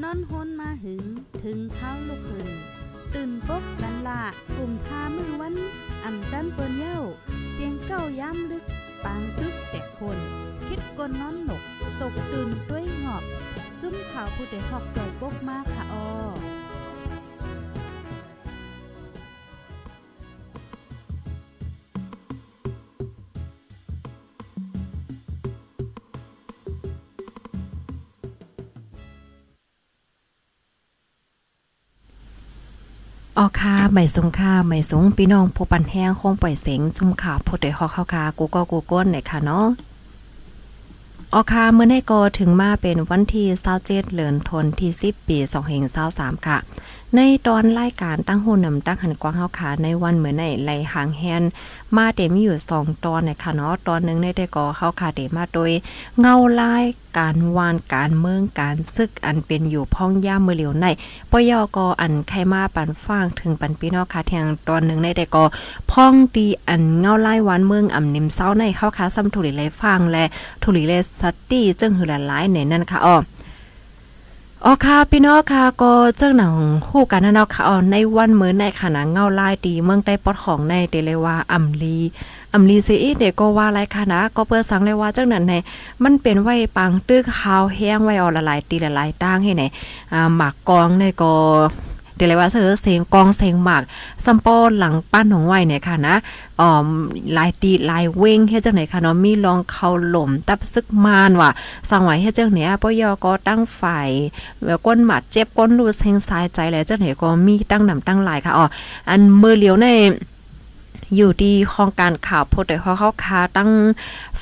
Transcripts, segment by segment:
นอนฮนมาหึง ถึงเท้าลูกหึงตื่นปกกันละกลุ่มพามือวันอ่ำจันเปิ้นเย้า เสียงเก้าย้ำลึก ปางตึกแต่คน คิดกนนอนหนก ตกตื่นด้วยหงอบ จุ้มข่าวผู้เดหอกใจปกมากค่ะออ ออค่ะใหม่สงค่าใหม่สงพี่น้องผู้ปันแห้งคงปล่อยเสียงจุ่มข่าวผู้ใดฮอกเข้าคากูก็กูก้นไหนค่ะเนาะออคาเมื่อในกอถึงมาเป็นวันที่27เดือนธันที่ 10 ปี2523ค่ะ ในตอนรายการตั้งหูนำตั้งหันกว้างเฮาขาในวันเหมือนในไหลหางแฮนมาเต็มีอยู่สองตอนนะคะเนาะตอนหนึ่งในได้ก่อเข้าคาเตมาโดย เงาลายการวานการเมืองการซึกอันเป็นอยู่พ้องย่ามือเหลียวในปยอกออันไขมาปันฟ้างถึงปันพี่น้องคาแทงตอนหนึ่งในได้ก่อพ้องตีอันเงาลายวานเมืองอ่ำนิมเศร้าในเข้าคาซ้ำถุลิเลฟังและถุลิเลยสตี้จึงหือหลายในนั่นค่ะอ้อ อ๋อค่ะพี่น้องค่ะก็เจ้าหนังฮู้กันนะเนาะค่ะอ๋อในวันมื้อในขณะเงาลายตีเมืองใต้ปอดของในเตเลวาอัมลีอำลีซีอีเดก็ว่าไรค่ะนะก็เปิดสังเลยว่าเจ้าหนังในมันเป็นไว้ปังตึกฮาวแห้งไว้ออละลายตีละลายตั้งให้ไหนอ่าหมากกองในก็ ดี๋ยวเลยว่าเสือเสียงกองเสียงหมากซัมปอหลังปั้นของไว้เนี่ยค่ะนะอ๋อลายตีลายเว้งเฮ็ดจังไหนค่ะเนาะมีลองเขาหล่มตับซึกมานว่ะสังไว้เฮ็ดจังเนี้ยปยอก็ตั้งฝ่ายแล้วก้นหมัดเจ็บก้นรูเฮงสายใจแล้วจังไหนก็มีตั้งนำตั้งหลายค่ะอ๋ออันมือเหลียวในอยู่ที่โครงการข่าวโพดได้เขาเข้าคาตั้ง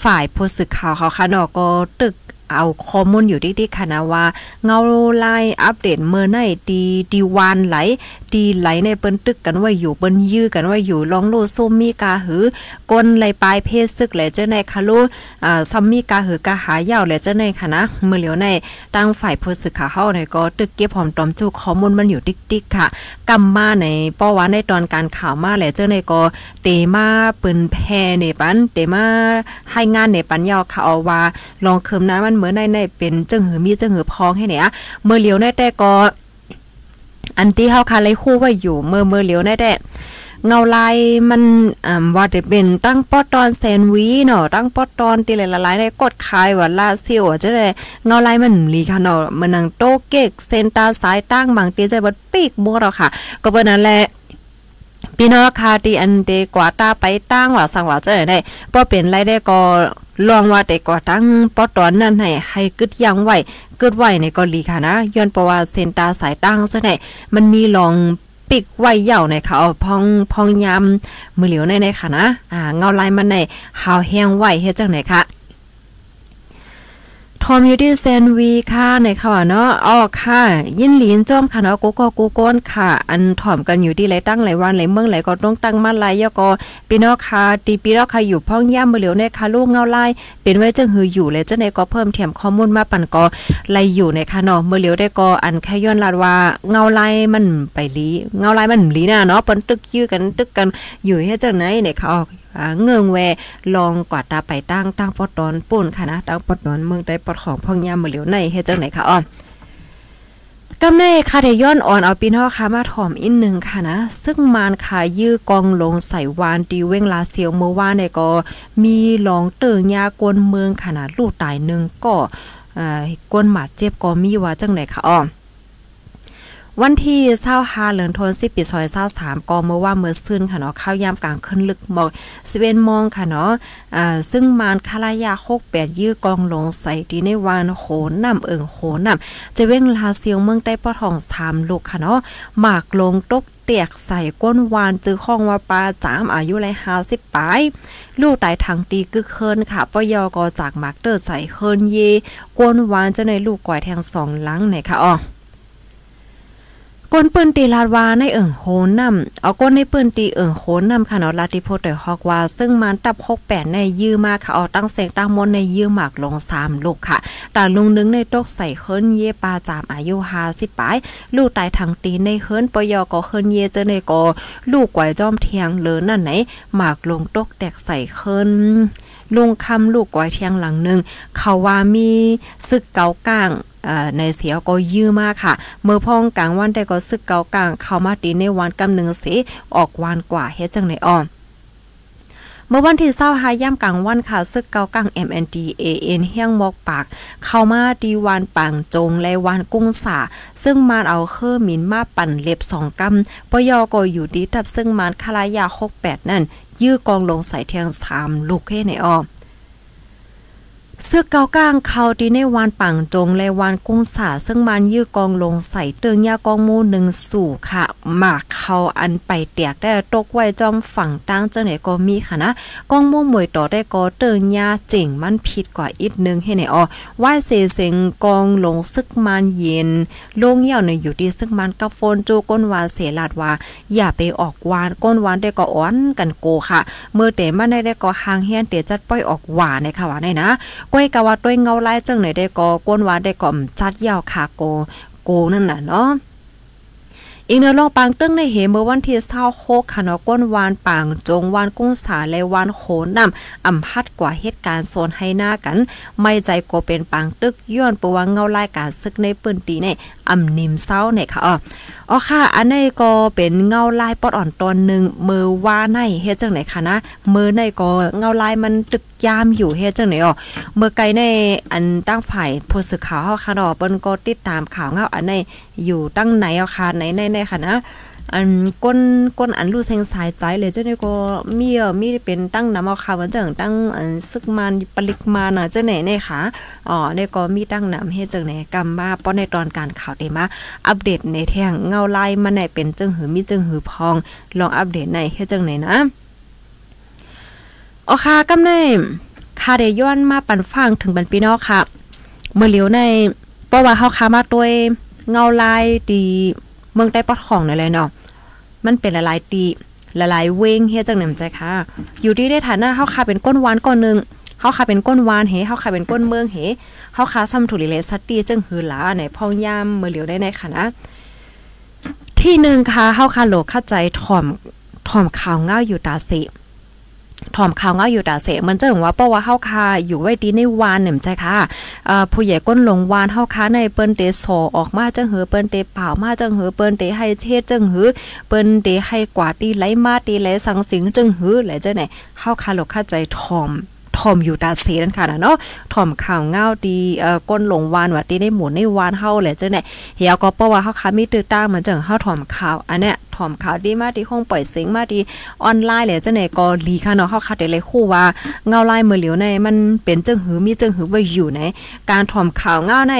ฝ่ายโพสสึกข่าวเขาค่ะเนาะก็ตึก เอาข้อมูลอยู่ที่ๆค่ะนะว่าเงาไล่อัปเดตเมื่อไหนดีดีวานไหล ดีไหลในเปิ้นตึกกันไว้อยู่เปิ้นยื้อกันไว้อยู่ลองโลซุมมีกาหือก้นไหลปลายเพศซึกแหละเจ้าในคาลูอ่าซัมมีกาหือกาหายาวแหละเจ้าในค่ะนะเมื่อเหลียวในตั้งฝ่ายโพสสึกข่าวเฮาในก็ตึกเก็บหอมตอมจุข้อมูลมันอยู่ติ๊กๆค่ะกำมาในป้อว่าในตอนการข่าวมาแหละเจ้าในก็เตมาเปืนแพในปันเตมาให้งานในปันยาวค่ะเอาว่าลองเคิมน้ำมันเหมือนในในเป็นจังหือมีจังหือพองให้เนี่ยเมื่อเหลียวในแต่ก็ อันที่เฮาคาเลยคู่ไว้อยู่เมื่อเมื่อเหลียวในแต่เงาลายมันอ่าว่าจะเป็นตั้งปอตอนแซนวีเนาะตั้งปอตอนตีเลยละลายได้กดคายว่าลาซิวจะได้เงาลายมันลีค่ะเนาะมันนังโตเก็กเซนตาสายตั้งบางตีใจบดปีกมัวเราค่ะ ก็เป็นนั่นแหละพี่น้องคาตีอันเดกว่าตาไปตั้งว่าสังว่าจะได้พอเป็นไรได้ก็ลองว่าแต่ก็ตั้งปอตอนนั้นให้ให้กึดยังไว้ กิดไหวในก็ลีค่ะนะย้อนประว่าเซนตาสายตั้งซะได้มันมีลองปิกไว้เหย่าในค่ะเอาพองพองยำมือเหลียวในในค่ะนะอ่าเงาลายมันในหาวแห้งไหวเฮ็ดจังไหนค่ะ ทอมยูดี้เซนวีค่ะในค่ะเนาะอ๋อค่ะ ยินหลีนจ้อมค่ะเนาะกูก็กูก้นค่ะ อันถ่อมกันอยู่ที่ไรตั้งไรวันไรเมืองไรก็ต้องตั้งมาลายยก็ปีนอค่ะตีปีนอค่ะอยู่พ่องย่ำมือเหลียวในค่ะลูกเงาไลายเป็นไว้จังหืออยู่เลยจังในก็เพิ่มแถมข้อมูลมาปั่นก็ไลอยู่ในค่ะเนาะมือเหลียวได้ก็อันแค่ย้อนลาดว่าเงาไลายมันไปลีเงาไลายมันลีน่ะเนาะเปิ้นตึกยื้อกันตึกกันอยู่เฮ็ดจังไหนเนี่ยค่ะ เงืองแวลองกวาดตาไปตั้งตั้งปอดอนป่นค่ะนะตั้งปอดอนเมืองได้ปอดของพ่องยามมือเหลียวในเฮ็ดจังไหนคะอ้อนกำในคาเดย้อนอ่อนเอาปีนอค่ะมาถ่อมอีกหนึ่งค่ะนะ ซึ่งมานค่ะยื้อกองลงใส่วานตีเว้งลาเซียวเมื่อวานเนี่ยก็มีหลองเติงยากวนเมืองขนาดลูกตายหนึ่งก็อ่ากวนหมาเจ็บก็มีว่าจังไหนค่ะอ้อ วันที่เศร้าฮาเหลือนทนสิปีซอยเศร้าสามกอเมื่อว่าเมื่อซื่นค่ะเนาะข้าวยามกลางขึ้นลึกหมอกสิเวนมองค่ะเนาะอ่าซึ่งมานคาลายาโคกแปดยื้อกองลงใส่ดีในวานโหน้ำเอิงโหน้ำจะเว้งลาเซียวเมืองใต้ปอทองสามลูกค่ะเนาะหมากลงตกเตียกใส่ก้นวานจื้อห้องว่าปลาจามอายุไรหาสิบปลายลูกตายทางตีกึกเคินค่ะปยอกอจากหมากเตอร์ใส่เคินเยก้นวานจะในลูกก่อยแทงสองหลังไหนค่ะอ๋อ ก้นปืนตีลาดวาในเอิงโหนำเอาก้นในปืนตีเอิงโหนำค่ะเนาะลาติโพเตฮอกว่า ซึ่งมันตับ68ในยื้อมาค่ะเอาตั้งเสียงตั้งมนในยื้อหมากลง3ลูกค่ะแต่ลุงนึงในตกใส่เฮิรนเยปาจามอายุ50ปลายลูกตายทางตีในเฮิรนปยก็เฮิรนเยเจอในก็ลูกกวยจอมเทียงเลอนั่นไหนหมากลงตกแตกใส่เฮิรนลุงคำลูกก้อยเทียงหลังหนึ่งเขาว่ามีซึกเกาก้าง ในเสียก็ยื้อมากค่ะ เมื่อพ้องกลางวันได้ก็ซึกเกากลางเข้ามาตีในวันกำหนึ่งเสออกวานกว่าเฮ็ดจังไหนอ้อเมื่อวันที่เศร้าหาย่ำกลางวันค่ะซึกเกากลาง MNDAN เฮียงมอกปาก เข้ามาดีวานปังจงและวานกุ้งสาซึ่งมานเอาเครื่อมินมาปั่นเล็บสองกำปยอก็อยู่ดีทับซึ่งมานคลายา68นั่น ยื้อกองลงใส่เทียงสามลูกเฮ้ในอ้อ เสื้อเกาก้างเขาดีในวานปังจงและวานกุ้งสาซึ่งมันยื้อกองลงใส่เตืองยากองมูหนึ่งสู่ค่ะหมากเขาอันไปเตียกได้ตกไว้จอมฝั่งตั้งเจ้าไหนก็มีค่ะนะกองมูหมวยต่อได้ก็เตืองยาเจ๋งมันผิดกว่าอีกนึงให้ไหนอ๋อว่าเสเสงกองลงซึกมันเย็นลงเหี่ยวในอยู่ดีซึกมันกับโฟนจูก้นวานเสลาดว่า อย่าไปออกวานก้นวานได้ก็อ้อนกันโกค่ะเมื่อแต่มันได้ได้ก็หางเฮียนเตียจัดป้อยออกหวานในค่ะว่าได้นะก้อยกะว่าต้วยเงาไล่จังไหนได้ก็ก้นว่าได้ก็จัดยาวขาโกโกนั่นน่ะเนาะอีกเนื้อลองปางตึ้งในเหเมื่อวันที่เท่าโคกค่ะเนอก้นวานปางจงวานกุ้งสาและวานโขนนำอ่ำพัดกว่าเหตุการณ์โซนให้หน้ากัน ไม่ใจก็เป็นปางตึกย้อนปวงเงาลายการซึกในปืนตีใน อ่ำนิมเศร้าเนี่ยค่ะอ๋ออ๋อค่ะ อันนี้ก็เป็นเงาลายปอดอ่อนตอนหนึ่งมือว่าในเฮ็ดจังไหนคะนะมือในก็เงาลายมันตึกยามอยู่เฮ็ดจังไหนอ๋อเมื่อไกลในอันตั้งฝ่ายผู้สื่อข่าวเฮาค่ะดอกเปิ้นก็ติดตามข่าวเงาอันในอยู่ตั้งไหนเอาค่ะไหนในในค่ะนะ อันก้นก้นอันรู้เซงสายใจเลยเจ้าเนี่ยก็มีเออมีเป็นตั้งนำเอาค่ะวันจังตั้งอันซึกมันปลิกมาน่ะเจ้าไหนเนี่ยค่ะอ๋อเนี่ยก็มีตั้งนำเฮ็ดจังไหนกำมาป้อนในตอนการข่าวได้มาอัปเดตในแท่งเงาลายมันไหนเป็นจังหือมีจังหือพอง ลองอัปเดตในเฮ็ดจังไหนนะอ๋อค่ะกำในค่ะได้ย้อนมาปันฟังถึงบันปีนอกค่ะ เมื่อเลียวในเพราะว่าเฮาค้ามาด้วยเงาลายดี มืองใต้ปอดของนั่นเลยเนาะมันเป็นละลายตีละลายเวงเฮียจังหนึ่งใจค่ะอยู่ที่ได้ฐานะเฮาคาเป็นก้นวานก้อนหนึ่งเฮาคาเป็นก้นวานเฮเฮาคาเป็นก้นเมืองเฮเฮาคาซ้ำถุลิเลสตีจึงหือหลาในพ่องยามเมื่อเหลียวได้ในค่ะนะที่หนึ่งค่ะเฮาคาโลเข้าใจถ่อมถ่อมข่าวเงาอยู่ตาสิ ถ่อมข่าวเงาอยู่ตาเสมันเจะถึงว่าเพราะว่าเฮาคาอยู่ไว้ดีในวานหนึ่งใจค่ะผู้ใหญ่ก้นลงวานเฮาคาในเปิ้นเตโซออกมาจังหือเปิ้นเตเป่ามาจังหือเปิ้นเตให้เทศจังหือเปิ้นเตให้กว่าตีไหลมาตีไหลสังสิงจังหือแหละเจังไหนเฮาคาหลกเข้าใจถ่อมถ่อมอยู่ตาเสนั่นค่ะนะเนาะถ่อมข่าวเงาดีเอ่อก้นหลงวานว่าตีในหมุนในวานเฮาแหละเจังไหนเฮียก็เพราะว่าเฮาคามีตื้อตั้งเหมือนจังเฮาถ่อมข่าวอันเนี้ยถ่อมข่าวดีมาที่ห้องปล่อยเสียงมาที่ออนไลน์เลยจังไหนก็ลีค่ะเนาะเฮาคาได้เลยคู่ว่าเงาลายมือเหลียวในมันเป็นจังหือมีจังหือไว้อยู่ในการถ่อมข่าวเงาใน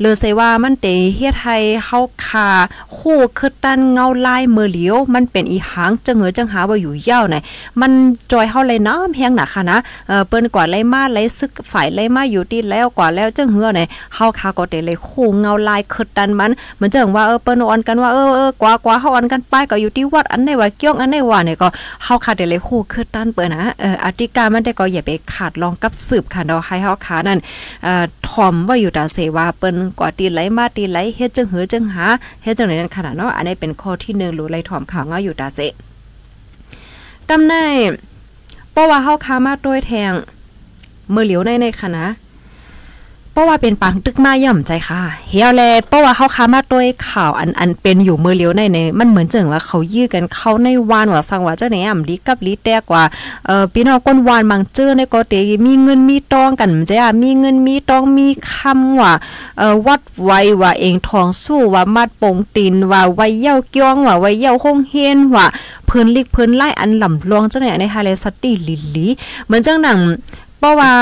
เลยเซว่ามันเตเฮ็ดให้เฮาคาคู่คือตันเงาลายมือเหลียวมันเป็นอีหางจังหือจังหาว่าอยู่ยาวในมันจอยเฮาเลยน้ำแฮงหนักค่ะนะเออเปิ้นกว่าไล่มาไล่ซึกฝ่ายไล่มาอยู่ที่แล้วกว่าแล้วจังหือในเฮาคาก็เตเลยคู่เงาลายคือตันมันเหมือนจังว่าเออเปิ้นออนกันว่าเออเออกว่ากว่าเฮาออนกันไปก็อยู่ที่วัดอันไหนว่าเกี่ยงอันไหนว่าเนี่ยก็เฮาขาดได้เลยคู่คือตันเปิ้นนะเอ่ออธิการมันได้ก็อย่าไปขาดลองกับสืบค่ะเนาะให้เฮาขานั่นเอ่อทอมว่าอยู่ตาเสว่าเปิ้นกว่าตีไหลมาตีไหลเฮ็ดจังหือจังหาเฮ็ดจังไหนนั่นขนาดเนาะอันนี้เป็นข้อที่1รู้ไหลทอมข่าวเงาอยู่ตาเสกำในเพราะว่าเฮาคามาโดยแทงเมื่อเหลียวในในคณะ เพราะว่าเป็นปังตึกมาย่อมใจค่ะเฮียแลเพราะว่าเขาค้ามาด้วยข่าวอันอันเป็นอยู่มือเลี้ยวในในมันเหมือนเจิงว่าเขายื้อกันเข้าในวานว่าสังว่าเจ้าไหนอ่ำลีกับลีแตกว่าเอ่อพี่น้องก้นวานบางเจอในก็เตมีเงินมีตองกันจ้ะมีเงินมีตองมีคำว่าเอ่อวัดไว้ว่าเองทองสู้ว่ามัดปงตีนว่าไว้เย้าเกี้ยงว่าไว้เย้าคงเฮียนว่าเพิ่นลิกเพิ่นไล่อันลำลวงเจ้าไหนในฮาเลสติลิลีเหมือนเจังหนังเพราะว่า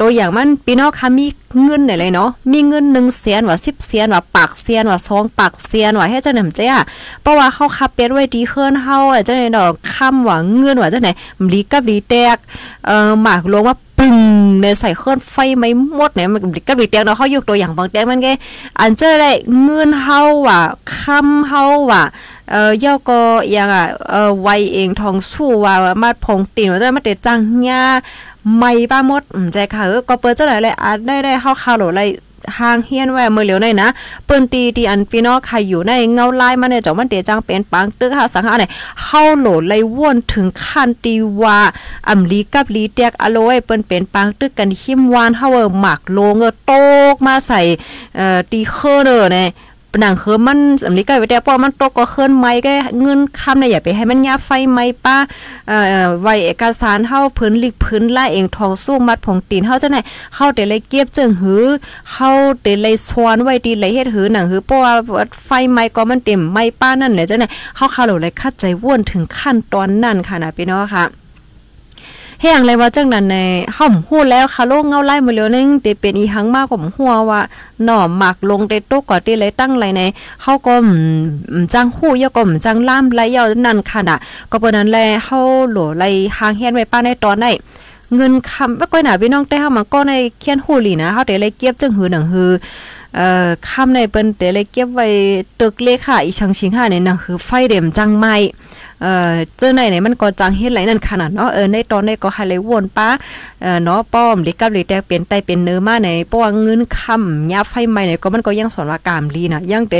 ตัวอย่างมันพี่น้องค่ะมีเงินไหนเลยเนาะมีเงินหนึ่งเสียนว่าสิบเสียนว่าปากเสียนว่าสองปากเสียนว่าให้เจ้าหน่ำเจ้าเพราะว่าเขาคับเป็ดไว้ดีเฮิรนเฮาเจ้าไหนดอกคำว่าเงินว่าเจ้าไหนลีกับลีแตกเอ่อหมากลงว่าปึ้งในใส่เครื่องไฟไม่หมดเนี่ยมันกับลีแตกเนาะเขายกตัวอย่างบางแตกมันไงอันเจอได้เงินเฮาว่าคำเฮาว่าเอ่อย่อก็ยังอะเอ่อไวเองทองสู้ว่ามาพงตีนว่าจะมาเตจังญา ไม่ป้ามดอืมใจค่ะเออก็เปิดเจ้าไหนเลยอะได้ได้เข้าข่าวโหลเลยห่างเฮียนไว้เมื่อเหลียวในนะเปิ้นตีที่อันพี่น้องใครอยู่ในเงาลายมาเนี่ยจ่อมันเตจังเป็นปังตึกหาสังหาเนี่ยเฮาโหลเลยว่นถึงขั้นตีว่าอำลีกับลีแตกอโลไว้เปิ้นเป็นปังตึกกันหิมวานเฮาหมักโลเงอโตกมาใส่เอ่อตีเคอเด้อเนี่ย หนังเคอมันสำลีก็ไปแต่พอมันตกก็เคลื่อนไม้ก็เงินคำเนี่ยอย่าไปให้มันยาไฟไม้ป้าเอ่อไว้เอกสารเฮาพื้นลิกพื้นล่าเองทองสู้มัดผงตีนเฮาจังได๋เฮาได้เลยเก็บจึงหือเฮาได้เลยสวนไว้ดีเลยเฮ็ดหือหนังหือเพราะว่าไฟไม้ก็มันเต็มไม้ป้านั่นแหละจังได๋เฮาคาโลเลยคัดใจว่วนถึงขั้นตอนนั้นค่ะนะพี่น้องค่ะ แห้งเลยว่าจังนั้นในห่อมฮู้แล้วค่ะโลกเงาไล่มื้อเลียวนึงเตเป็นอีหังมากกว่าหัวว่าหน่อหมักลงเตตกก่อติเลยตั้งไรในเฮาก็จังฮู้ยก็จังล่ามไรยานั่นค่ะน่ะ ก็เปิ้นนั้นแลเฮาโหลไลหางเฮียนไว้ป้าในตอนไหนเงินคำบ่ก้อยหน้าพี่น้องแต่เฮามันก็ในเขียนฮู้หลีนะเฮาได้เลยเก็บจังหือหนังหือเอ่อคำในเปิ้นแต่เลยเก็บไว้ตึกเลขาอีชังชิงห้าเนี่ยนะคือไฟเด่มจังไม้ เอ่อเจอไหนไหนมันก็จังเฮ็ดไหลนั่นขนาดเนาะเออในตอนในก็ให้เลยวนป้าเอ่อเนาะป้อมลิกับลิแตกเป็นไตเป็นเนื้อมาในป้อเงินคำยาไฟใหม่เนี่ยก็มันก็ยังสอนว่ากามลีนะยังแต่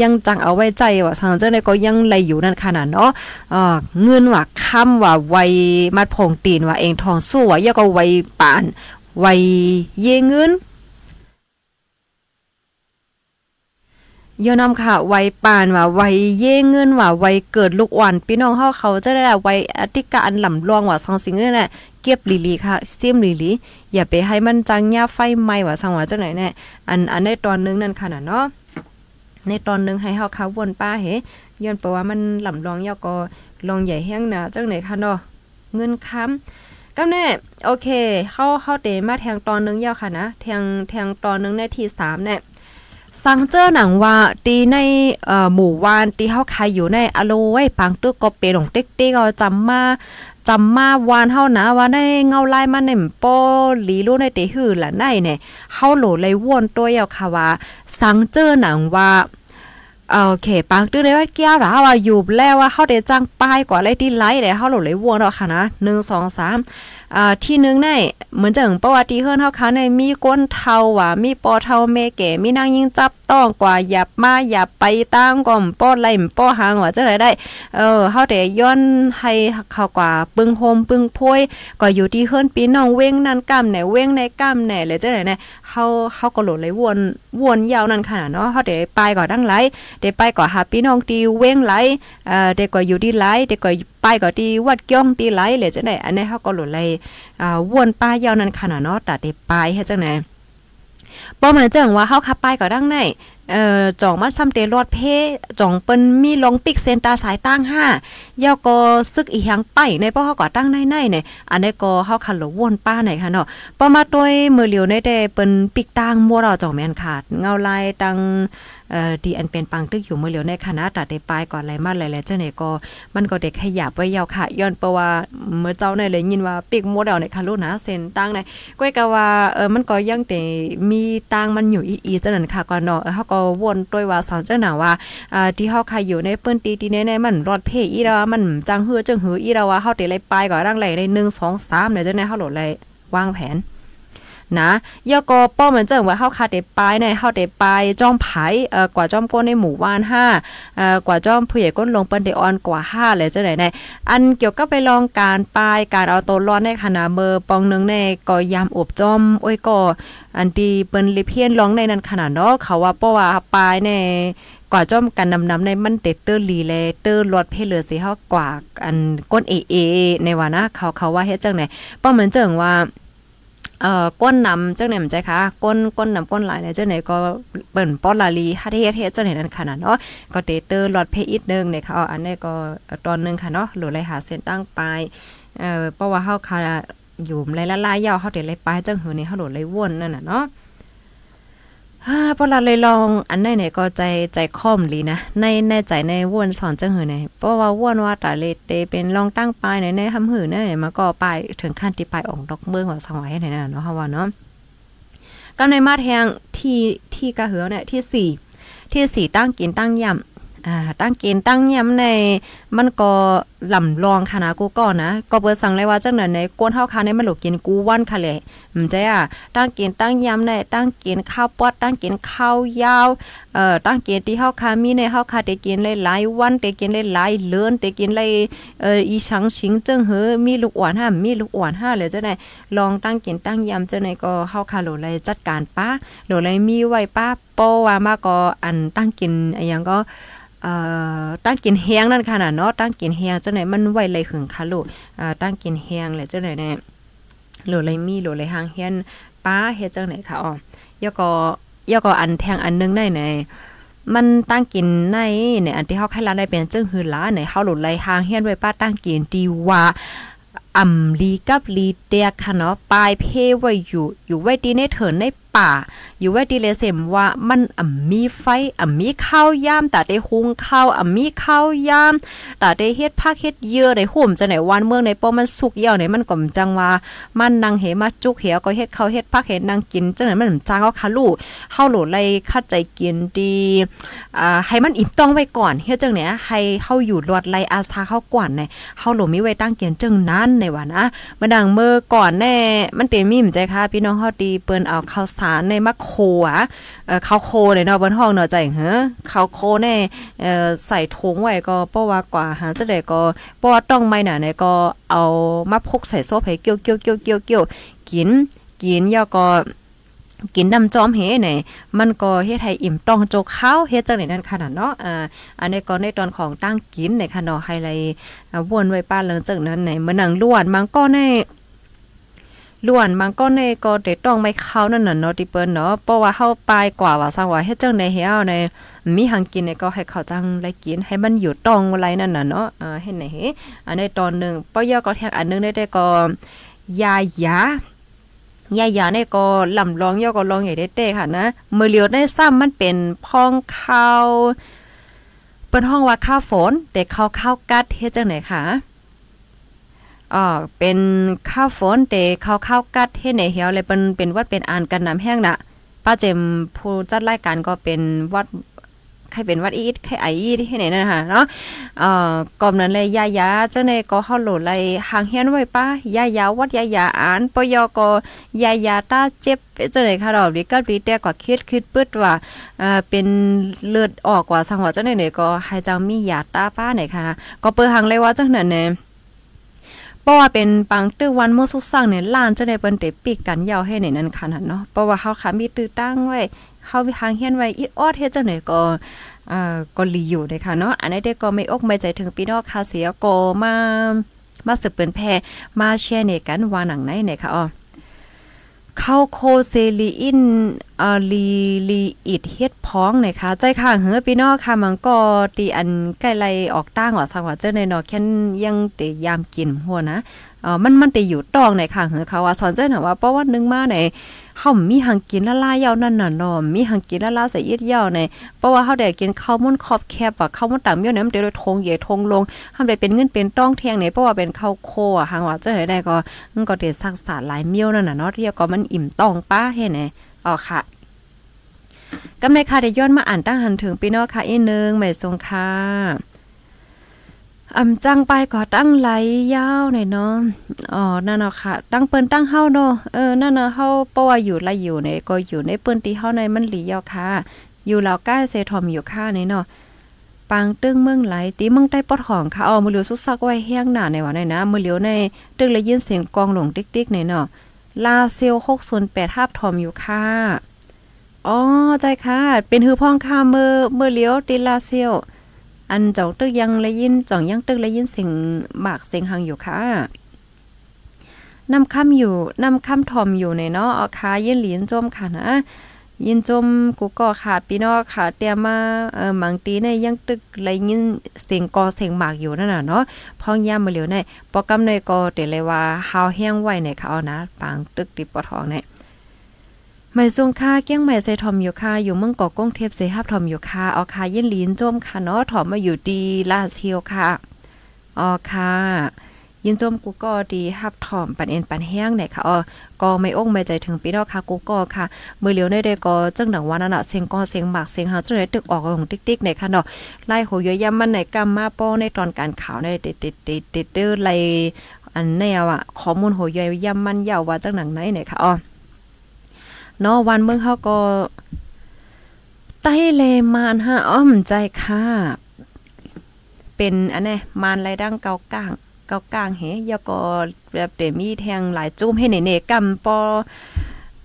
ยังจังเอาไว้ใจว่าทางเจ้าในก็ยังไหลอยู่นั่นขนาดเนาะเอ่อเงินว่าคำว่าไวมัดผงตีนว่าเองทองสู้ว่ายาก็ไวปานไวเยเงิน ยอนำค่ะไวปานว่าไวเย่เงินว่าไวเกิดลูกอ่อนพี่น้องเฮาเขาจะได้ไวอธิการลำลองว่าสังสิงนี่แหละเก็บลีลีค่ะซิมลีลีอย่าไปให้มันจังยาไฟไหม้ว่าสังว่าจังไหนแน่อันอันในตอนนึงนั่นค่ะเนาะในตอนนึงให้เฮาเขาวนป้าเฮย้อนเพราะว่ามันลำลองยอก็ลองใหญ่แห้งนะจังไหนค่ะเนาะเงินค้ำก็แน่โอเคเฮาเฮาเตมาแทงตอนนึงยาวค่ะนะแทงแทงตอนนึงในที่3เนี่ย สังเจอหนังว่าตีในหมู่วานตีเฮาขายอยู่ในอโลไว้ปังตึกก็เปหลงเติ๊กติ๊กก็จำมาจำมาวานเฮานะว่าในเงาลายมาในโปหลีรู้ในเตหือละในเนี่ยเฮาโหลเลยวนตัวยาวค่ะว่าสังเจอหนังว่าโอเคปังตื้อเลยว่าเกี้ยวหรอว่าอยู่แล้วว่าเฮาได้จ้างป้ายกว่าเลยที่ไลท์เลยเฮาโหลเลยวนเนาะค่ะนะ1 2 3 อ่าที่นึงในเหมือนจังประวัติเฮือนเฮาเขาในมีก้นเทาว่ามีปอเทาเมแก่มีนางยิงจับต้องกว่าหยับมาหยับไปตั้งก่อมป้อไล่ป้อหางว่าจังได๋ได้เออเฮาได้ย้อนให้เขากว่าปึงโฮมปึงโพยก็อยู่ที่เฮือนปีน้องเว้งนั่นกำไหนเว้งในกำไหนเลยจังได๋เนี่ย เฮาเฮาก็โหลดเลยวนวนยาวนั่นขนาดเนาะเฮาได้ไปก่อดังไหลได้ไปก่อหาพี่น้องตีเว้งไหลเอ่อได้ก่อยู่ดีไหลได้ก็ไปก่อตีวัดเกี้ยงตีไหลเลยจังได๋อันนี้เฮาก็โหลดเลยอ่าวนป้ายาวนั่นขนาดเนาะแต่ได้ไปเฮ็ดจังได๋ ป้อมันจังว่าเฮาขับไปก็ดังไหนเอ่อจ่องมาซ้ำเตรอดเพจ่องเปิ้นมีลงปิกเซนตาสายตั้ง5ยาก็ซึกอีหยังไปในป้อเฮาก็ตั้งในในเนี่ยอันนี้ก็เฮาคันหลวนป้าไหนค่ะเนาะป้อมาตวยมือเหลียวในแต่เปิ้นปิกตั้งมัวเราจ่องแม่นขาดเงาลายตังเอ่อที่อันเป็นปังตึกอยู่เมือเหลียวในคณะตัดได้ปลายก่อนไหลมาหลายๆเจ้าเนี่ยก็มันก็เด็กขยับไว้ยาวค่ะย้อนเพราะว่าเมื่อเจ้าในเลยยินว่าปิกโมเดลในคารุนะเส้นตั้งในก้อยก็ว่าเออมันก็ยังแต่มีตังมันอยู่อีๆจังนั้นค่ะก่อนเนาะเฮาก็วนด้วยว่าสอนจังหนาว่าอ่าที่เฮาใครอยู่ในเปิ้นตีตีแน่ๆมันรอดเพอีแล้วมันจังเฮือจังหืออีแล้วว่าเฮาได้ไลยปก่อนรังไหลได้1 2 3เนี่ยจังได๋เฮาโหลดไลวางแผน นะยอก็ป้อเหมือนเจังว่าเฮาคาเดปายในเฮาเดปายจ้อมไผเอ่อกว่าจ้อมก้นในหมู่บ้าน5เอ่อกว่าจ้อมผู้ใหญ่ก้นลงเปิ้นได้ออนกว่า5เลยจังได๋ในอันเกี่ยวกับไปลองการปายการเอาตัวรอดในขณะเมอปองนึงในก็ยามอบจอมโอ้ยก็อันที่เปิ้นลิเพียนร้องในนั้นขนาดเนาะเขาว่าเพราะว่าปายในกว่าจ้อมกันนำนำในมันเตเตอร์ลีแลเตอร์ลอดเพเลอสิเฮากว่าอันก้นเอเอในว่านะเขาเขาว่าเฮ็ดจังไหนป้อเหมือนเจิงว่า เอ่อก้นนำจังไหนมันใจคะก้นก้นนำก้นหลายเนี่ยจังไหนก็เปิ้นป้อลาลีฮัดเฮ็ดเฮ็ดจังไหนนั่นขนาดเนาะก็เตเตอร์หลอดเพอีกนึงเนี่ยค่ะอันนี้ก็ตอนนึงค่ะเนาะหรือไรหาเส้นตั้งปลายเอ่อเพราะว่าเฮาค่ะอยู่ไรละลายยาวเฮาเด้ไรปลายจังหือนี่เฮาโดดไรว่นนั่นน่ะเนาะ ฮ่าพอเราเลยลองอันไหนเนี่ยก็ใจใจค่อมลีนะ ในในใจในว่นสอนจังหือเนี่ยเพราะว่าว่นว่าตาเลเตเป็นลองตั้งปลายในในทำหือเนี่ยมาก็ไปถึงขั้นที่ปลายออกดอกเมืองของสังไว้ไหนน่ะเนาะว่าเนาะก็ในมาแทงที่ที่กระเหือเนี่ยที่สี่ที่สี่ตั้งกินตั้งย่ำ อ่าตั้งเกณฑ์ตั้งย้ำในมันก็ลำลองค่ะนะกูก่อนนะก็เปิดสั่งเลยว่าจังนั้นในกวนเฮาคาในมันหลกกินกูวันค่ะเลยอืมใจอะตั้งเกณฑ์ตั้งย้ำในตั้งเกณฑ์ข้าวปอดตั้งเกณฑ์ข้าวยาวเอ่อตั้งเกณฑ์ที่เฮาคามีในเฮาคาได้กินหลายๆวันได้กินหลายๆเลือนได้กินหลายเอ่ออีชังชิงจึงเฮอมีลูกอ่อนห้ามีลูกอ่อนห้าเลยจังได๋ลองตั้งเกณฑ์ตั้งย้ำจังได๋ก็เฮาคาโหลเลยจัดการป้าโหลเลยมีไว้ป้าโปว่ามาก็อันตั้งกินอหยังก็ เอ่อตั้งกินแห้งนั่นค่ะน่ะเนาะตั้งกินแห้งจังไหนมันไวเลยหึงค่ะลูกอ่าตั้งกินแห้งแหละจังไหนแน่โหลเลยมีหลเลยหางเฮียนป้าเฮ็ดจังไหนค่ะอ๋อยอก็ยอก็อันแทงอันนึงได้ไหนมันตั้งกินในเนี่ยอันที่เฮาให้ลาได้เป็นจึงหือหลาในเฮาหลเลยหางเฮียนไว้ป้าตั้งกินดีว่าอ่ำลีกับลีเตียค่ะเนาะปลายเพไว้อยู่อยู่ไว้ดีในเถินในป่า อยู่ไว้ดีเลยเสมว่ามันอ่ำมีไฟอ่ำมีข้าวยามแต่ได้หุงข้าวอ่ำมีข้าวยามแต่ได้เฮ็ดผักเฮ็ดเยื่อได้ห่มจะไหนวันเมืองในป้อมันสุกเหี่ยวในมันก็จังว่ามันนางเหมาจุกเหียวก็เฮ็ดข้าวเฮ็ดผักเฮ็ดนางกินจังไหนมันจังเอาค่ะลูกเฮาโหลไล่คัดใจกินดีอ่าให้มันอิ่มต้องไว้ก่อนเฮ็ดจังไหนให้เฮาอยู่รอดไล่อาสาเข้าก่อนในเฮาโหลมีไว้ตั้งเกียนจังนั้นในว่านะมาดังเมื่อก่อนแน่มันเป็นมีมใจค่ะพี่น้องเฮาดีเปิ้นเอาข้าวสารในมะโคอะเขาโคในเนาะบนห้องเนาะใจเฮ้อข้าโคแน่เอ่อใส่ถุงไว้ก็เพราะว่ากว่าหาจะได้ก็เพราะว่าต้องไม่หน่ะเนี่ยก็เอามาพกใส่โซบให้เกี่ยวๆๆๆๆกินกินแล้วก็กินน้ำจอมเฮเนี่ยมันก็เฮ็ดให้อิ่มต้องโจกข้าวเฮ็ดจังได๋นั่นขนาดเนาะอ่าอันนี้ก็ในตอนของตั้งกินในค่ะเนาะไฮไลท์วนไว้ป้าเลิงจังนั้นในมื้อนังล้วนมันก็ใน ล้วนมันก็ในก็ได้ต้องไม่เข้านั่นน่ะเนาะที่เปิ้นเนาะเพราะว่าเฮาปลายกว่าว่าสังว่าเฮ็ดจังได๋เฮาในมีหังกินเนี่ยก็ให้เขาจังได้กินให้มันอยู่ต้องไว้นั่นน่ะเนาะอ่าเฮ็ดไหนเฮอันในตอนนึงปอยอก็แทกอันนึงได้ได้ก็ยายายายาเนี่ยก็ลำลองย่อก็ลองใหญ่ได้เต้ค่ะนะมือเลียวได้ซ้ำมันเป็นพองข้าวเปิ้นห้องว่าข้าวฝน แต่ข้าวข้าวกัดเฮ็ดจังไหนคะ อ๋อเป็นข้าวฝนแต่ข้าวข้าวกัดเฮ็ดไหนเหี่ยวเลยเป็นเป็นวัดเป็นอ่านกันน้ำแห้งน่ะป้าเจมผู้จัดรายการก็เป็นวัดใครเป็นวัดอีทใครไออีทที่ไหนนั่นค่ะเนาะเอ่อกอมนั้นเลยยายาเจังได๋ก็เฮาโหลดเลยหางเฮียนไว้ป้ายายาวัดยายาอ่านปยก็ยายาตาเจ็บเจังได๋ค่ะดอกดิกับดิแต่ก็คิดคิดปึดว่าเอ่อเป็นเลือดออกกว่าสังว่าจังได๋เนี่ยก็ให้จังมียาตาป้าไหนค่ะ ก็เปิดหางเลยว่าจังนั้นเนี่ย เพราะว่าเป็นปังตื้อวันมื้อสุกสร้างเนี่ยล้านจะได้เปิ้นเตปิกกันยาวให้ในนั้นขนาดเนาะเพราะว่าเฮาค่ะมีตื้อตั้งไว้เฮาทางเฮียนไว้อีออดเฮ็ดจังได๋ก็อ่าก็ลีอยู่เด้ค่ะเนาะอันนี้ได้ก็ไม่อกไม่ใจถึงพี่น้องค่ะเสียก็มามาสืบเปิ้นแพมาแชร์ในกันว่าหนังไหนเนี่ยค่ะอ๋อ เข้าโคเซลีอินอาลีลีอิดเฮ็ดพ้องนะคะใจค่ะเฮือพี่น้องค่ะมันก็ตีอันใกล้ไลออกตั้งว่าสังว่าเจ้าในนอแค่นยังเตยามกินหัวนะเออมันมันเตอยู่ตองในค่ะเฮือเขาว่าสอนเจ้าน่ะว่าเพราะว่านึงมาใน เฮามีหังกินละลายยาวนั่นน่ะเนาะมีหังกินละลาใส่ยีดยาวในเพราะว่าเฮาได้กินข้าวมุนขอบแคบว่าข้าวมุนต่างเมียวเนี่ยมันได้ทงใหญ่ทงลงเฮาได้เป็นเงินเป็นต้องเทียงเนี่ยเพราะว่าเป็นข้าวโคอะหางว่าเจ้าได้ก็มันก็ได้สักษาหลายเมียวนั่นน่ะเนาะที่ก็มันอิ่มต้องป้าเฮ็ดแหนอ๋อค่ะกำในค่ะได้ย้อนมาอ่านตั้งหันถึงพี่น้องค่ะอีนึงใหม่ทรงค่ะ อำจังไปก็ตั้งไหลยาวหน่อยเนาะ อ๋อ นั่นเนาะค่ะ ตั้งเปิ้นตั้งเฮาเนาะ เออ นั่นเนาะเฮาเพราะว่าอยู่ละอยู่ในก็อยู่ในเปิ้นตีเฮาในมันหลียาวค่ะ อยู่แล้วกล้เซทอมอยู่ค่ะนี่เนาะปังตึ้งเมืองไหลตีเมืองใต้ปอดของค่ะอ๋อมือเหลียวสุกซักไว้แห้งหนาในว่าในนะ มือเหลียวในตึกเลยยินเสียงกองหลงติ๊กๆในเนาะ ลาเซล608ทับทอมอยู่ค่ะอ๋อใจค่ะ เป็นหือพ่องค่ะมือมือเหลียวตีลาเซล อันจ่องตึกยังเลยยินจ่องยังตึกเลยยินเสียงหมากเสียงหังอยู่ค่ะนำค่ำอยู่นำค่ำทอมอยู่ในเนาะเอาคายินหลีนจมค่ะนะยินจมกูก็ค่ะพี่น้องค่ะเตรียมมาเออบางตีในยังตึกเลยยินเสียงกอเสียงหมากอยู่นั่นน่ะเนาะพองยามมาเหลียวในปอกำในก็เตเลยว่าฮาวแห้งไว้ในเขานะปางตึกติปอทองเนี่ย ไม่ทรงค่าเกี้ยงหม่ใส่ทอมอยู่ค่ะอยู่เมืองเกาะก้งเทพใส่ฮับทอมอยู่ค่ะเอาคายินหลีนจมค่ะเนาะถอมมาอยู่ดีลาเซียวค่ะอ๋อค่ะยินจมกูก็ดีฮับถอมปันเอ็นปันแห้งเนี่ยค่ะอ๋อก็ไม่อ้งไม่ใจถึงปีดอกค่ะกูก็ค่ะมือเหลียวในเดก็จังดังวันนั้นน่ะเสียงก็เสียงหมากเสียงหาจังได๋ตึกออกของติ๊กๆเนี่ยค่ะเนาะไล่โหยย่ำมันในกำมาป้อในตอนการข่าวในติดๆๆๆเด้อไล่อันแนวอะข้อมูลโหยย่ำมันยาวว่าจังหนังไหนเนี่ยค่ะอ๋อ เนาะวันเมื่อเฮาก็ใต้เลมานฮะอ้อมใจค่ะเป็นอันนี้มานไรดังเกาก้างเกากลางเฮยก็แบบเดมีแทงหลายจุ้มให้เนๆกำปอ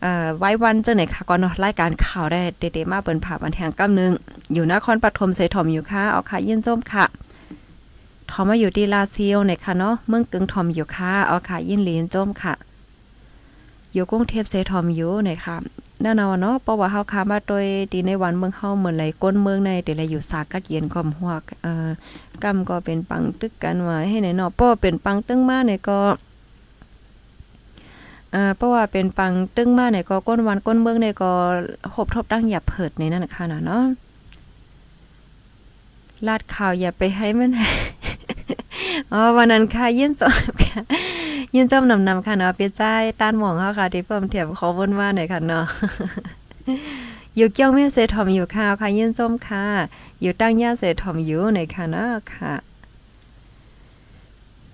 เอ่อไว้วันเจ้าไหนค่ะก็เนาะรายการข่าวได้เดๆมาเปิ้นผ่าบันแทงกำนึง อยู่นครปฐมเสถมอยู่ค่ะเอาค่ะยินจมค่ะทอมมาอยู่ที่ลาซิโอเนี่ยค่ะเนาะเมืองกึ่งทอมอยู่ค่ะเอาค่ะยินหลีนจมค่ะ อยู่กรุงเทพเสทอมอยู่เนี่ยค่ะแน่นอนเนาะเพราะว่าเฮาค้ามาโดยดีในวันเมืองเฮาเหมือนไหลก้นเมืองในแต่ละอยู่สากัดเย็นก็หัวเอ่อกำก็เป็นปังตึกกันไว้ให้ไหนเนาะเพราะเป็นปังตึงมาเนี่ยก็เอ่อเพราะว่าเป็นปังตึงมาเนี่ยก็ก้นวันก้นเมืองเนี่ยก็หบทบดั้งหยับเผิดในนั่นน่ะค่ะเนาะลาดข่าวอย่าไปให้มันอ๋อวันนั้นค่ะยินจบค่ะ ยินจมนำนำค่ะเนาะเปียใจต้านหมองเฮาค่ะที่เพิ่มเทียบขอวนว่าหน่อยค่ะเนาะอยู่เกี่ยวแม่เสถอมอยู่ค่ะค่ะยินจมค่ะ อยู่ตั้งย่าเสถอมอยู่หน่อยค่ะเนาะค่ะ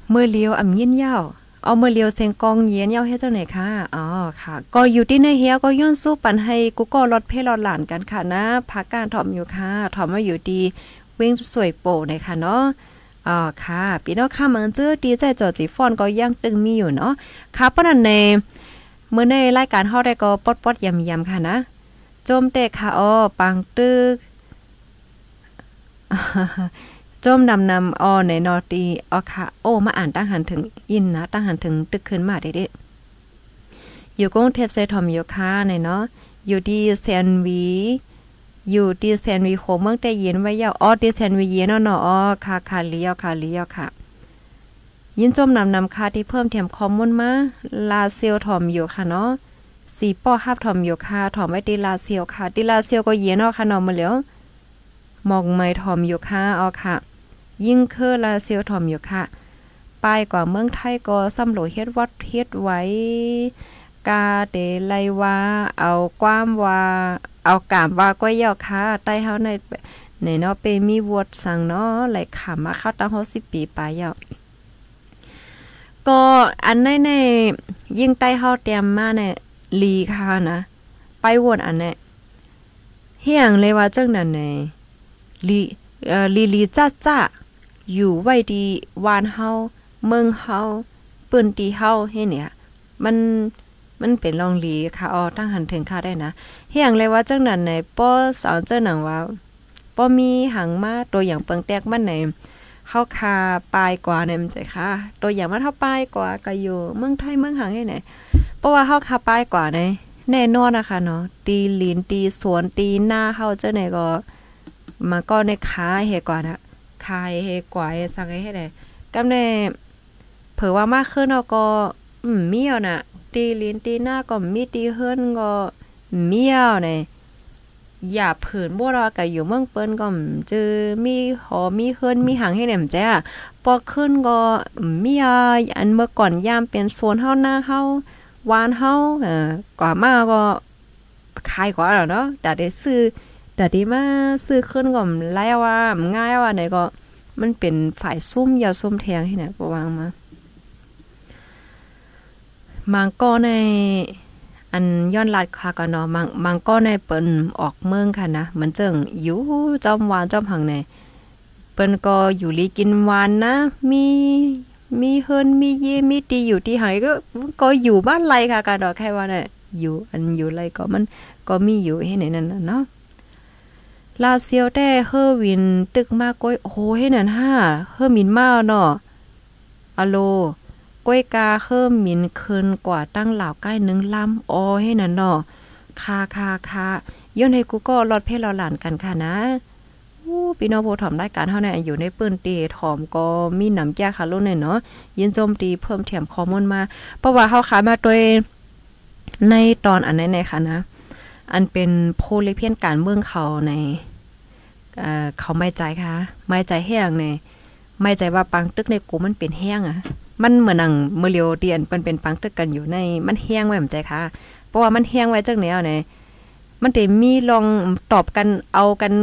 เมื่อเลียวอ่ำยินยาวเอาเมื่อเลียวเสียงกองเย็นยาวเฮ็ดจังไหนค่ะ อ๋อค่ะ ก็อยู่ที่ในเฮียก็ย้อนสู้ปันให้กูก็รถเพลรถหลานกันค่ะนะพักการถอมอยู่ค่ะถอมมาอยู่ดีเว้งสวยโปหน่อยค่ะเนาะ อ๋อค่ะพี่น้องค่ะเมืองเจอดีใจจอจีฟอนก็ยังตึงมีอยู่เนาะค่ะปนันในเมื่อในรายการเฮาได้ก็ปดๆยำๆค่ะนะโจมเตะค่ะอ้อปังตึกโจมนำนำอ้อในนอตีอ้อค่ะโอ้มาอ่านตั้งหันถึงอินนะตั้งหันถึงตึกขึ้นมาเด็ดอยู่กรุงเทพเซทอมอยู่ค่ะในเนาะอยู่ดีแซนวี อยู่ดีแซนวีโหเมืองแต่เย็นไว้ยาวอ้อดีแซนวีเย็นเนาะเนาะอ้อค่ะค่ะเลี้ยวค่ะเลี้ยวค่ะ ยินจมนำนำค่าที่เพิ่มเทียมข้อมูลมาลาเซียวถอมอยู่ค่ะเนาะสีป้อฮับถอมอยู่ค่ะถอมไว้ตีลาเซียวค่ะตีลาเซียวก็เย็นเนาะค่ะเนาะมาแล้วหมอกไม้ถอมอยู่ค่ะเอาค่ะ ยิ่งเคอลาเซียวถอมอยู่ค่ะป้ายกว่าเมืองไทยก็ซ้ำโหลเฮ็ดวัดเฮ็ดไว้ กาเดไลว่าเอาความว่าเอากามว่าก้อยยาวค่ะใต้เฮาในในเนาะเปมีวดสั่งเนาะไหลขามาเข้าตั้ง60ปีปลายยาวก็อันในในยิ่งใต้เฮาเตรียมมาเนี่ยลีค่ะนะ ไปวนอันเนี่ยเฮียงเลยว่าจังนั้นไงลีเอ่อลีลีจ้าจ้าอยู่ไว้ดีวานเฮาเมืองเฮาปืนตีเฮาเฮเนี่ยมัน มันเป็นลองลีค่ะอ๋อตั้งหันถึงค่าได้นะเฮียงเลยว่าจังนั้นไหนป้อสอนเจ้าหนังว่าป้อมีหังมาตัวอย่างเปิงแตกมันไหนเฮาคาปลายกว่าเนี่ยมันใจค่ะ ตัวอย่างมันเฮาปลายกว่าก็อยู่เมืองไทยเมืองหังให้ไหนเพราะว่าเฮาคาป้ายกว่าในแน่นอนนะคะเนาะตีลินตีสวนตีหน้าเฮาเจ้าไหนก็มาก็ในค้าเฮกว่านะคายเฮกว่าสังให้ได้กำในเผื่อว่ามากขึ้นเนาก็อืมมีเอาน่ะ ตีลินตีหน้าก็มีตีเฮิรนก็เมีเอาเนี่ยอย่าเผินบ่รอก็อยู่เมืองเปิ้นก็เจอมีหอมีเฮิรนมีหางให้แหนมแจ้พอขึ้นก็เมียอันเมื่อก่อนยามเป็นโซนเฮาหน้าเฮาวานเฮาเอ่อกว่ามาก็ขายกว่าแล้วเนาะแต่ได้ซื้อแต่ที่มาซื้อขึ้นก็แล้วว่าง่ายว่าไหนก็มันเป็นฝ่ายซุ่มยาซุ่มแทงที่ไหนก็วางมา มังก็ในอันย้อนลัดค่ะก็เนาะมังมังก็ในเปิ้นออกเมืองค่ะนะมันเจิงอยู่จอมวานจอมหังในเปิ้นก็อยู่ลีกินวานนะ มีมีเฮิรนมีเยมีตีอยู่ที่ไหก็ก็อยู่บ้านไรค่ะการดอกแค่ว่าเนี่ยอยู่อันอยู่ไรก็มันก็มีอยู่ให้ไหนนั่นน่ะเนาะลาเซียวแต่เฮอวินตึกมากก้อยโอ้โหให้นั่นห้าเฮอมินมาเนาะอะโล ก้อยกาเฮอมินคืนกว่าตั้งเหล่าใกล้นึงลำอ๋อให้นั่นเนาะคาคาคาย้อนให้กูก็รอดเพศเราหลานกันค่ะนะพี่น้องผู้ถอมรายการเฮาเนี่ยอยู่ในปืนตีถอมก็มีหนำแก้ค่ะลุ่นเนี่ยเนาะยินโจมตีเพิ่มเทียมข้อมูลมา เพราะว่าเฮาขายมาโดยในตอนอันไหนๆค่ะนะ อันเป็นโพลิเพียนการเมืองเขาในเอ่อเขาไม่ใจค่ะ ไม่ใจแห้งในไม่ใจว่าปังตึกในกูมันเป็นแห้งอะ มันเหมือนหนังเมือเลียวเดียนเป็นเป็นปังตึกกันอยู่ในมันแห้งไว้เหมือนใจค่ะเพราะว่ามันแห้งไว้จังแนวไหนมันได้มีลองตอบกันเอากัน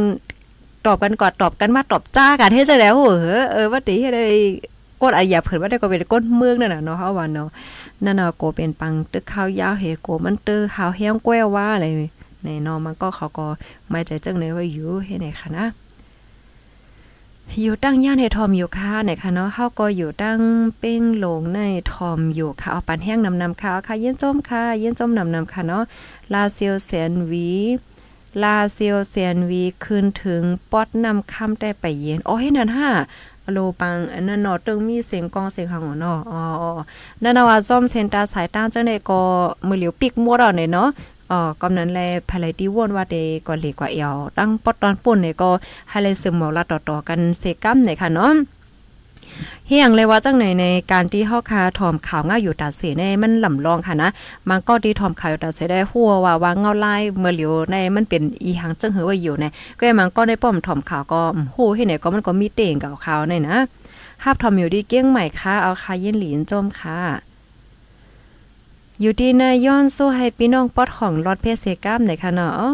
ตอบกันกอดตอบกันมาตอบจ้ากันเฮ็ดจังแล้วเออเออว่าติเฮ็ดได้กดอายาเผินว่าได้ก็เป็นก้นเมืองนั่นน่ะเนาะเฮาว่าเนาะนั่นน่ะโกเป็นปังตึกข้าวยาวเฮโกมันเตอข้าวแห้งแก้วว่าอะไรในนาะมันก็เขาก็ไม่ใจจังเลยว่าอยู่เฮ็ดไหนคะนะ อยู่ตั้งย่านในทอมอยู่ค่ะไหนคะเนาะเฮาก็อยู่ตั้งเป้งหลงในทอมอยู่ค่ะเอาปันแห้งนำนำค่ะค่ะเย็นจมค่ะเย็นจมนำนำค่ะเนาะลาเซียวแสนวีลาเซียวแสนวีคืนถึงป๊อดนำค่ำได้ไปเย็นอ๋อเฮ็ดนั่นฮ่าโลปังนนั้นเนาะตึงมีเสียงกองเสียงหังเนาะอ๋อนั่นนว่าซ่อมเซ็นตาสายตาจังได๋ก็มือเหลียวปิกมัวดอกเนี่ยเนาะ อ๋อกำนั้นแลภายที่วนว่าเดก็เหลกว่าเอวตั้งปอดตอนปุ่นเนี่ยก็ให้เลยซึมเมาละต่อๆกันเสกัมเนี่ยค่ะเนาะเฮียงเลยว่าจังไหนในการที่เฮาคาถอมข่าวง่ายอยู่ตาเสในมันลำลองค่ะนะมันก็ที่ถอมข่าวอยู่ตาเสได้หัวว่าว่าเงาลายเมื่อเหลียวในมันเป็นอีหังจังหือว่าอยู่ในก็มันก็ได้ป้อมถอมข่าวก็โหเฮ็ดไหนก็มันก็มีเต่งกับข่าวในนะฮับทอมอยู่ดีเกี้ยงใหม่ค่ะเอาคาเย็นหลีนจมค่ะ อยู่ดีนายย้อนสู้ให้พี่น้องปอดของรอดเพศเซกัมไหนค่ะเนาะอ๋อ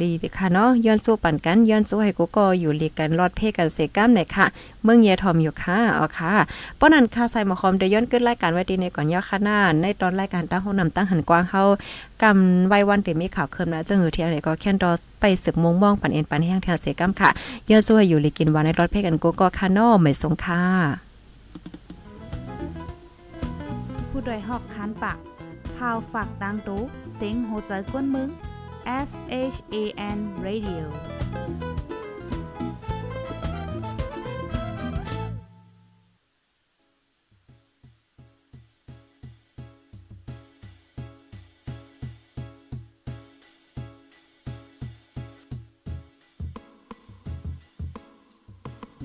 ลีค่ะเนาะย้อนสู้ปั่นกันย้อนสู้ให้กูก็อยู่ลีกันรอดเพศกันเซกัมไหนค่ะ เมืองเยทอมอยู่ค่ะอ๋อค่ะป้อนันค่ะใส่หมอคอมได้ย้อนขึ้นรายการไว้ดีในก่อนย่อค่ะหน้าในตอนรายการตั้งห้องนำตั้งหันกว้างเฮากำไว้วันเต็มมีข่าวเคิมนะจังหือเที่ยงไหนก็แค่นดอไปสึกมงมองปั่นเอ็นปั่นแห้งแถวเซกัมค่ะย้อนสู้ให้อยู่ลีกินวันในรอดเพศกันกูก็ค่ะเนาะไม่สงค่ะผู้โดยหอกคานปาก พาวฝากดังตู้เสียงโหใจกวนมึง S H A N Radio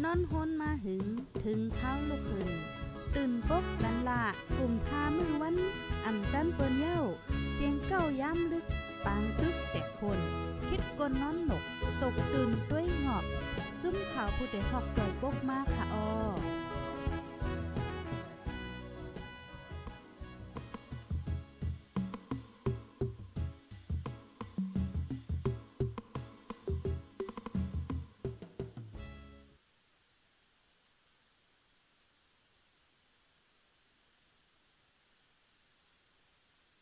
นอนฮนมาหึง ถึงเท้าลูกหึง ตื่นปกกันละกลุ่มทามือวัน อ่ำจันเปิ้นเย้า เสียงเก้าย้ำลึก ปางตึกแต่คน คิดกนนอนหนก ตกตื่นด้วยหงอบ จุ้มข่าวผู้เดหอกจ่อยปกมากค่ะออ